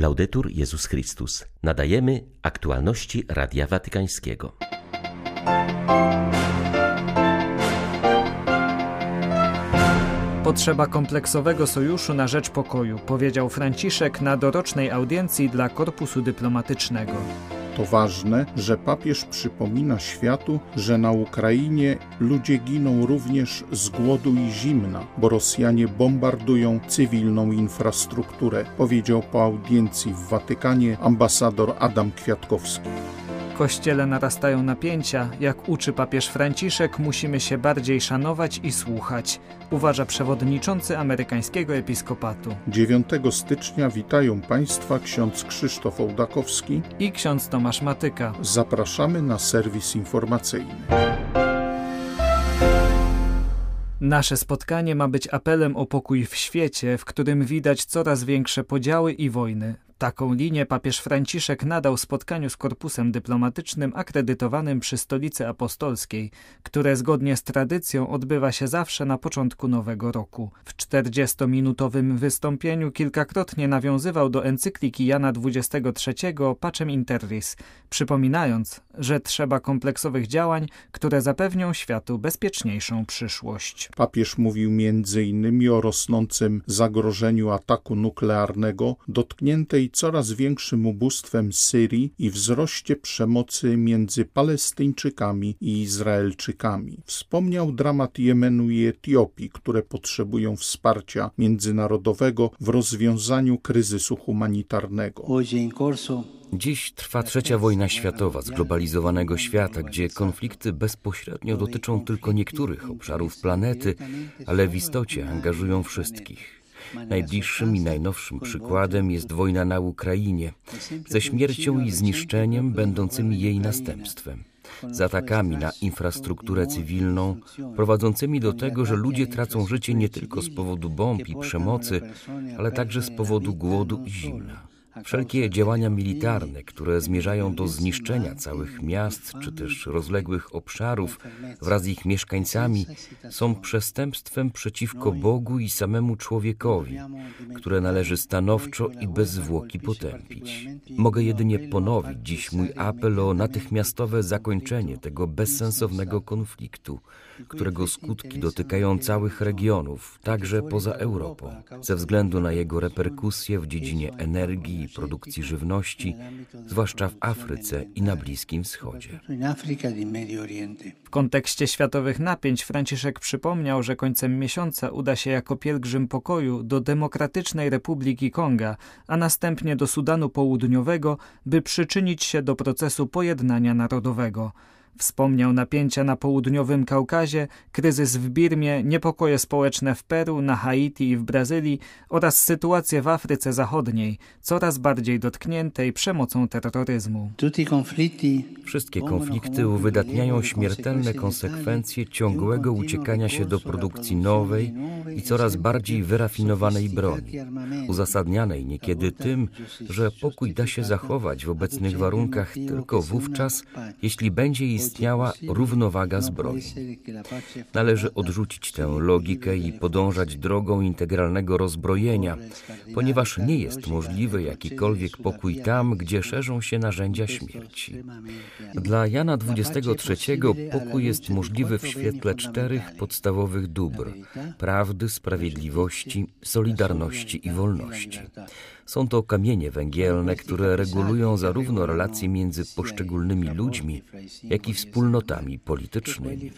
Laudetur Jezus Chrystus. Nadajemy aktualności Radia Watykańskiego. Potrzeba kompleksowego sojuszu na rzecz pokoju, powiedział Franciszek na dorocznej audiencji dla Korpusu Dyplomatycznego. To ważne, że papież przypomina światu, że na Ukrainie ludzie giną również z głodu i zimna, bo Rosjanie bombardują cywilną infrastrukturę, powiedział po audiencji w Watykanie ambasador Adam Kwiatkowski kościele narastają napięcia, jak uczy papież Franciszek, musimy się bardziej szanować i słuchać, uważa przewodniczący amerykańskiego episkopatu. 9 stycznia witają Państwa ksiądz Krzysztof Ołdakowski i ksiądz Tomasz Matyka. Zapraszamy na serwis informacyjny. Nasze spotkanie ma być apelem o pokój w świecie, w którym widać coraz większe podziały i wojny. Taką linię papież Franciszek nadał spotkaniu z korpusem dyplomatycznym akredytowanym przy Stolicy Apostolskiej, które zgodnie z tradycją odbywa się zawsze na początku nowego roku. W 40-minutowym wystąpieniu kilkakrotnie nawiązywał do encykliki Jana XXIII Pacem Interris, przypominając, że trzeba kompleksowych działań, które zapewnią światu bezpieczniejszą przyszłość. Papież mówił m.in. o rosnącym zagrożeniu ataku nuklearnego dotkniętej coraz większym ubóstwem Syrii i wzroście przemocy między Palestyńczykami i Izraelczykami. Wspomniał dramat Jemenu i Etiopii, które potrzebują wsparcia międzynarodowego w rozwiązaniu kryzysu humanitarnego. Dziś trwa trzecia wojna światowa zglobalizowanego świata, gdzie konflikty bezpośrednio dotyczą tylko niektórych obszarów planety, ale w istocie angażują wszystkich. Najbliższym i najnowszym przykładem jest wojna na Ukrainie, ze śmiercią i zniszczeniem będącymi jej następstwem z atakami na infrastrukturę cywilną, prowadzącymi do tego, że ludzie tracą życie nie tylko z powodu bomb i przemocy, ale także z powodu głodu i zimna. Wszelkie działania militarne, które zmierzają do zniszczenia całych miast czy też rozległych obszarów wraz z ich mieszkańcami, są przestępstwem przeciwko Bogu i samemu człowiekowi, które należy stanowczo i bez zwłoki potępić. Mogę jedynie ponowić dziś mój apel o natychmiastowe zakończenie tego bezsensownego konfliktu, którego skutki dotykają całych regionów, także poza Europą, ze względu na jego reperkusje w dziedzinie energii produkcji żywności, zwłaszcza w Afryce i na Bliskim Wschodzie. W kontekście światowych napięć Franciszek przypomniał, że końcem miesiąca uda się jako pielgrzym pokoju do Demokratycznej Republiki Konga, a następnie do Sudanu Południowego, by przyczynić się do procesu pojednania narodowego. Wspomniał napięcia na południowym Kaukazie, kryzys w Birmie, niepokoje społeczne w Peru, na Haiti i w Brazylii oraz sytuację w Afryce Zachodniej, coraz bardziej dotkniętej przemocą terroryzmu. Wszystkie konflikty uwydatniają śmiertelne konsekwencje ciągłego uciekania się do produkcji nowej i coraz bardziej wyrafinowanej broni, uzasadnianej niekiedy tym, że pokój da się zachować w obecnych warunkach tylko wówczas, jeśli będzie istniał istniała równowaga zbroi. Należy odrzucić tę logikę i podążać drogą integralnego rozbrojenia, ponieważ nie jest możliwy jakikolwiek pokój tam, gdzie szerzą się narzędzia śmierci. Dla Jana XXIII pokój jest możliwy w świetle czterech podstawowych dóbr prawdy, sprawiedliwości, solidarności i wolności. Są to kamienie węgielne, które regulują zarówno relacje między poszczególnymi ludźmi, jak i wspólnotami politycznymi.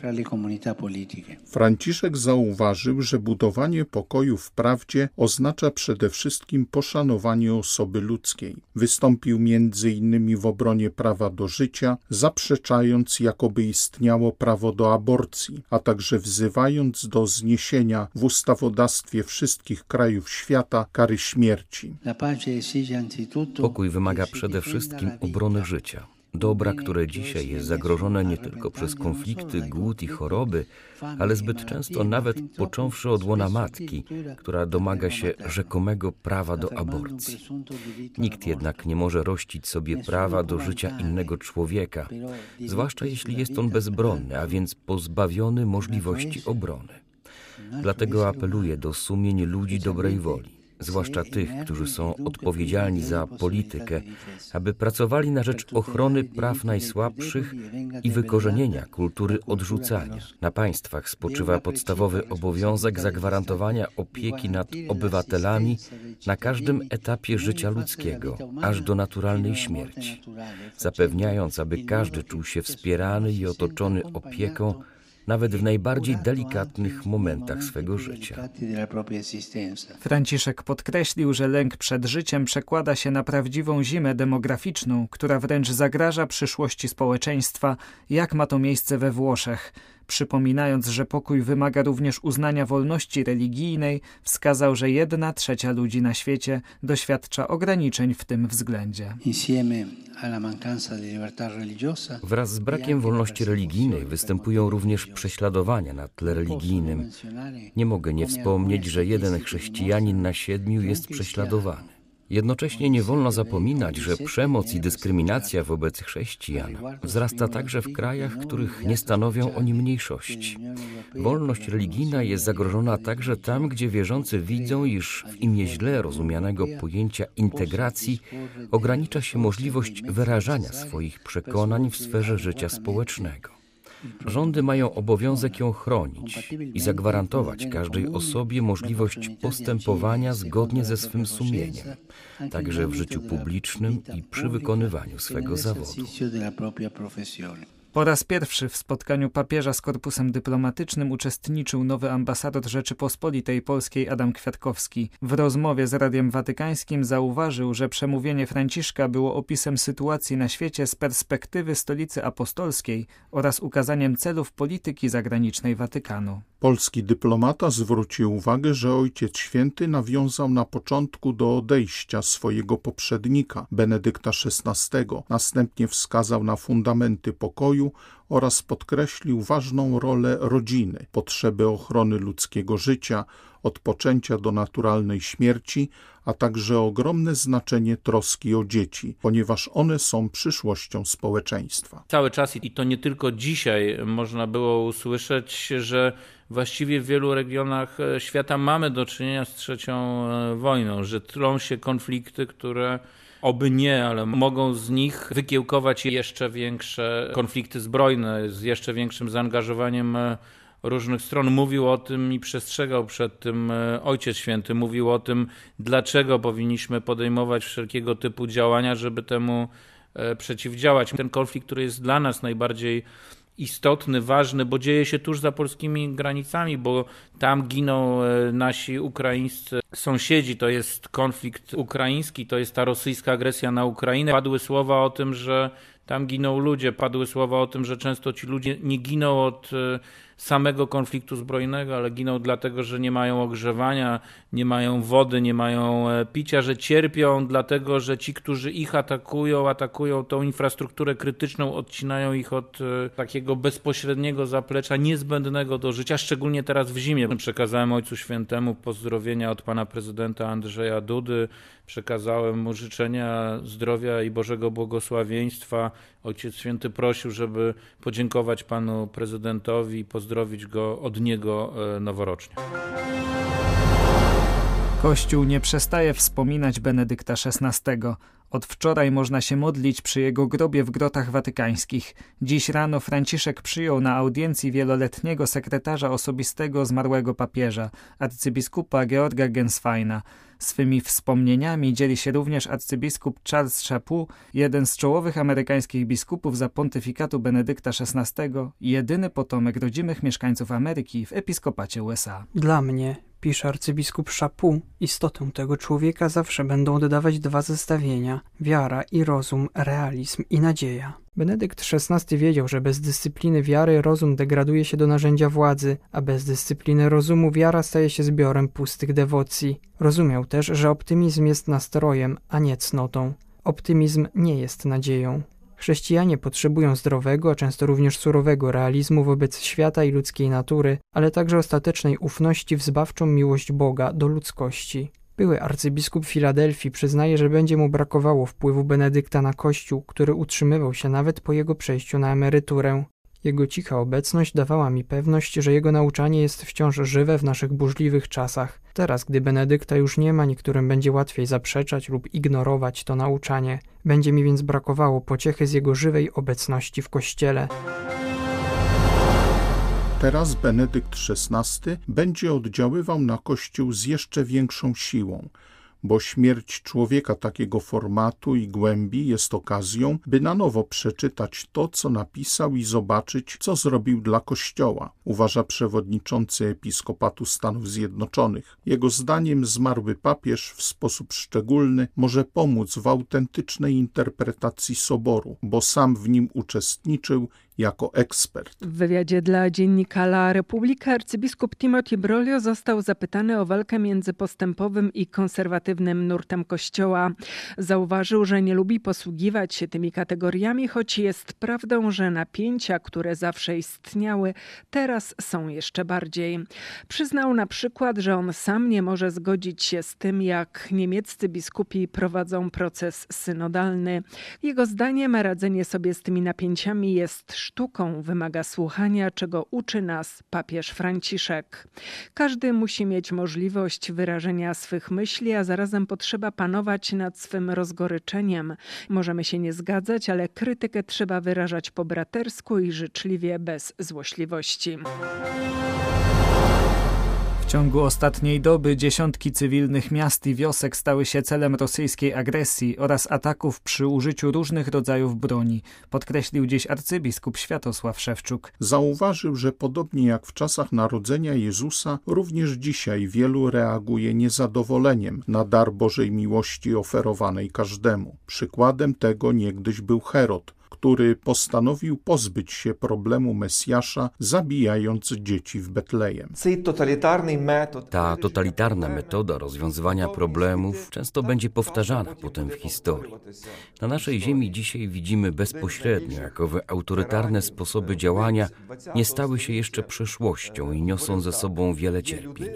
Franciszek zauważył, że budowanie pokoju w prawdzie oznacza przede wszystkim poszanowanie osoby ludzkiej. Wystąpił między innymi w obronie prawa do życia, zaprzeczając jakoby istniało prawo do aborcji, a także wzywając do zniesienia w ustawodawstwie wszystkich krajów świata kary śmierci. Pokój wymaga przede wszystkim obrony życia. Dobra, które dzisiaj jest zagrożone nie tylko przez konflikty, głód i choroby, ale zbyt często nawet począwszy od łona matki, która domaga się rzekomego prawa do aborcji. Nikt jednak nie może rościć sobie prawa do życia innego człowieka, zwłaszcza jeśli jest on bezbronny, a więc pozbawiony możliwości obrony. Dlatego apeluję do sumień ludzi dobrej woli zwłaszcza tych, którzy są odpowiedzialni za politykę, aby pracowali na rzecz ochrony praw najsłabszych i wykorzenienia kultury odrzucania. Na państwach spoczywa podstawowy obowiązek zagwarantowania opieki nad obywatelami na każdym etapie życia ludzkiego, aż do naturalnej śmierci, zapewniając, aby każdy czuł się wspierany i otoczony opieką nawet w najbardziej delikatnych momentach swego życia. Franciszek podkreślił, że lęk przed życiem przekłada się na prawdziwą zimę demograficzną, która wręcz zagraża przyszłości społeczeństwa, jak ma to miejsce we Włoszech. Przypominając, że pokój wymaga również uznania wolności religijnej, wskazał, że jedna trzecia ludzi na świecie doświadcza ograniczeń w tym względzie. Wraz z brakiem wolności religijnej występują również prześladowania na tle religijnym. Nie mogę nie wspomnieć, że jeden chrześcijanin na siedmiu jest prześladowany. Jednocześnie nie wolno zapominać, że przemoc i dyskryminacja wobec chrześcijan wzrasta także w krajach, których nie stanowią oni mniejszości. Wolność religijna jest zagrożona także tam, gdzie wierzący widzą, iż w imię źle rozumianego pojęcia integracji ogranicza się możliwość wyrażania swoich przekonań w sferze życia społecznego. Rządy mają obowiązek ją chronić i zagwarantować każdej osobie możliwość postępowania zgodnie ze swym sumieniem, także w życiu publicznym i przy wykonywaniu swego zawodu. Po raz pierwszy w spotkaniu papieża z korpusem dyplomatycznym uczestniczył nowy ambasador Rzeczypospolitej Polskiej Adam Kwiatkowski. W rozmowie z Radiem Watykańskim zauważył, że przemówienie Franciszka było opisem sytuacji na świecie z perspektywy stolicy apostolskiej oraz ukazaniem celów polityki zagranicznej Watykanu. Polski dyplomata zwrócił uwagę, że Ojciec Święty nawiązał na początku do odejścia swojego poprzednika, Benedykta XVI. Następnie wskazał na fundamenty pokoju oraz podkreślił ważną rolę rodziny, potrzeby ochrony ludzkiego życia, od poczęcia do naturalnej śmierci, a także ogromne znaczenie troski o dzieci, ponieważ one są przyszłością społeczeństwa. Cały czas i to nie tylko dzisiaj można było usłyszeć, że właściwie w wielu regionach e, świata mamy do czynienia z trzecią e, wojną, że tlą się konflikty, które oby nie, ale mogą z nich wykiełkować jeszcze większe konflikty zbrojne z jeszcze większym zaangażowaniem e, różnych stron. Mówił o tym i przestrzegał przed tym Ojciec Święty. Mówił o tym, dlaczego powinniśmy podejmować wszelkiego typu działania, żeby temu przeciwdziałać. Ten konflikt, który jest dla nas najbardziej istotny, ważny, bo dzieje się tuż za polskimi granicami, bo tam giną e, nasi ukraińscy sąsiedzi. To jest konflikt ukraiński, to jest ta rosyjska agresja na Ukrainę. Padły słowa o tym, że tam giną ludzie, padły słowa o tym, że często ci ludzie nie giną od e, samego konfliktu zbrojnego, ale giną dlatego, że nie mają ogrzewania, nie mają wody, nie mają e, picia, że cierpią dlatego, że ci, którzy ich atakują, atakują tą infrastrukturę krytyczną, odcinają ich od e, takiego bezpośredniego zaplecza niezbędnego do życia, szczególnie teraz w zimie. Przekazałem Ojcu Świętemu pozdrowienia od pana prezydenta Andrzeja Dudy, przekazałem mu życzenia zdrowia i Bożego błogosławieństwa. Ojciec Święty prosił, żeby podziękować panu prezydentowi pozdrowić go od niego e, noworocznie. Kościół nie przestaje wspominać Benedykta XVI. Od wczoraj można się modlić przy jego grobie w grotach watykańskich. Dziś rano Franciszek przyjął na audiencji wieloletniego sekretarza osobistego zmarłego papieża, arcybiskupa Georga Gensweina. Swymi wspomnieniami dzieli się również arcybiskup Charles Chaput, jeden z czołowych amerykańskich biskupów za pontyfikatu Benedykta XVI, jedyny potomek rodzimych mieszkańców Ameryki w episkopacie USA. Dla mnie pisze arcybiskup Szapu, istotę tego człowieka zawsze będą dodawać dwa zestawienia wiara i rozum, realizm i nadzieja. Benedykt XVI wiedział, że bez dyscypliny wiary rozum degraduje się do narzędzia władzy, a bez dyscypliny rozumu wiara staje się zbiorem pustych dewocji. Rozumiał też, że optymizm jest nastrojem, a nie cnotą. Optymizm nie jest nadzieją. Chrześcijanie potrzebują zdrowego, a często również surowego realizmu wobec świata i ludzkiej natury, ale także ostatecznej ufności w zbawczą miłość Boga do ludzkości. Były arcybiskup Filadelfii przyznaje, że będzie mu brakowało wpływu Benedykta na Kościół, który utrzymywał się nawet po jego przejściu na emeryturę. Jego cicha obecność dawała mi pewność, że jego nauczanie jest wciąż żywe w naszych burzliwych czasach. Teraz, gdy Benedykta już nie ma, niektórym będzie łatwiej zaprzeczać lub ignorować to nauczanie. Będzie mi więc brakowało pociechy z jego żywej obecności w Kościele. Teraz Benedykt XVI będzie oddziaływał na Kościół z jeszcze większą siłą bo śmierć człowieka takiego formatu i głębi jest okazją, by na nowo przeczytać to, co napisał i zobaczyć, co zrobił dla Kościoła, uważa przewodniczący Episkopatu Stanów Zjednoczonych. Jego zdaniem zmarły papież w sposób szczególny może pomóc w autentycznej interpretacji soboru, bo sam w nim uczestniczył jako ekspert. W wywiadzie dla dziennika La Repubblica arcybiskup Timothy Brolio został zapytany o walkę między postępowym i konserwatywnym nurtem kościoła. Zauważył, że nie lubi posługiwać się tymi kategoriami, choć jest prawdą, że napięcia, które zawsze istniały, teraz są jeszcze bardziej. Przyznał na przykład, że on sam nie może zgodzić się z tym, jak niemieccy biskupi prowadzą proces synodalny. Jego zdaniem radzenie sobie z tymi napięciami jest sztuką wymaga słuchania, czego uczy nas papież Franciszek. Każdy musi mieć możliwość wyrażenia swych myśli, a zarazem potrzeba panować nad swym rozgoryczeniem. Możemy się nie zgadzać, ale krytykę trzeba wyrażać po bratersku i życzliwie, bez złośliwości. Ciągu ostatniej doby dziesiątki cywilnych miast i wiosek stały się celem rosyjskiej agresji oraz ataków przy użyciu różnych rodzajów broni, podkreślił dziś arcybiskup Światosław Szewczuk. Zauważył, że podobnie jak w czasach narodzenia Jezusa, również dzisiaj wielu reaguje niezadowoleniem na dar Bożej miłości oferowanej każdemu. Przykładem tego niegdyś był Herod, który postanowił pozbyć się problemu Mesjasza, zabijając dzieci w Betlejem. Ta totalitarna metoda rozwiązywania problemów często będzie powtarzana potem w historii. Na naszej ziemi dzisiaj widzimy bezpośrednio, jak owe autorytarne sposoby działania nie stały się jeszcze przeszłością i niosą ze sobą wiele cierpień.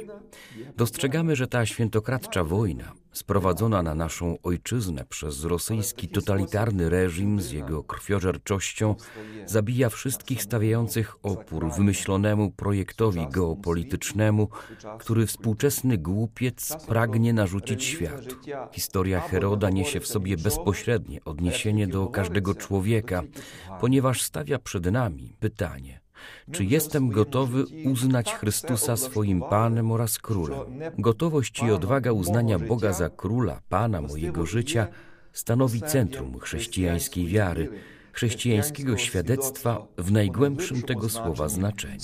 Dostrzegamy, że ta świętokradcza wojna sprowadzona na naszą ojczyznę przez rosyjski totalitarny reżim z jego krwiożerczością, zabija wszystkich stawiających opór wymyślonemu projektowi geopolitycznemu, który współczesny głupiec pragnie narzucić światu. Historia Heroda niesie w sobie bezpośrednie odniesienie do każdego człowieka, ponieważ stawia przed nami pytanie – czy jestem gotowy uznać Chrystusa swoim Panem oraz Królem? Gotowość i odwaga uznania Boga za Króla, Pana mojego życia stanowi centrum chrześcijańskiej wiary, chrześcijańskiego świadectwa w najgłębszym tego słowa znaczeniu.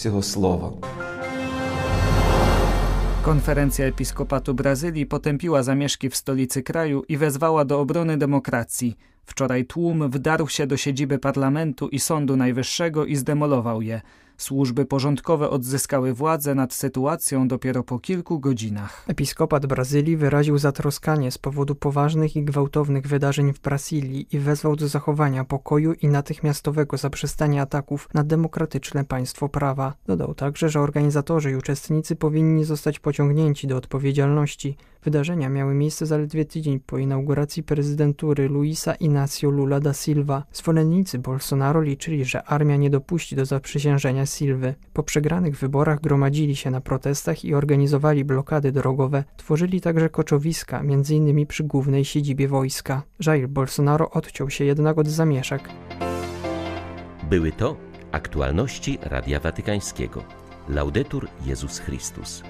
Konferencja Episkopatu Brazylii potępiła zamieszki w stolicy kraju i wezwała do obrony demokracji. Wczoraj tłum wdarł się do siedziby parlamentu i Sądu Najwyższego i zdemolował je. Służby porządkowe odzyskały władzę nad sytuacją dopiero po kilku godzinach. Episkopat Brazylii wyraził zatroskanie z powodu poważnych i gwałtownych wydarzeń w Brazylii i wezwał do zachowania pokoju i natychmiastowego zaprzestania ataków na demokratyczne państwo prawa. Dodał także, że organizatorzy i uczestnicy powinni zostać pociągnięci do odpowiedzialności. Wydarzenia miały miejsce zaledwie tydzień po inauguracji prezydentury Luisa Inácio Lula da Silva. Zwolennicy Bolsonaro liczyli, że armia nie dopuści do zaprzysiężenia Silwy. Po przegranych wyborach gromadzili się na protestach i organizowali blokady drogowe. Tworzyli także koczowiska, m.in. przy głównej siedzibie wojska. Jair Bolsonaro odciął się jednak od zamieszek. Były to aktualności Radia Watykańskiego. Laudetur Jezus Chrystus.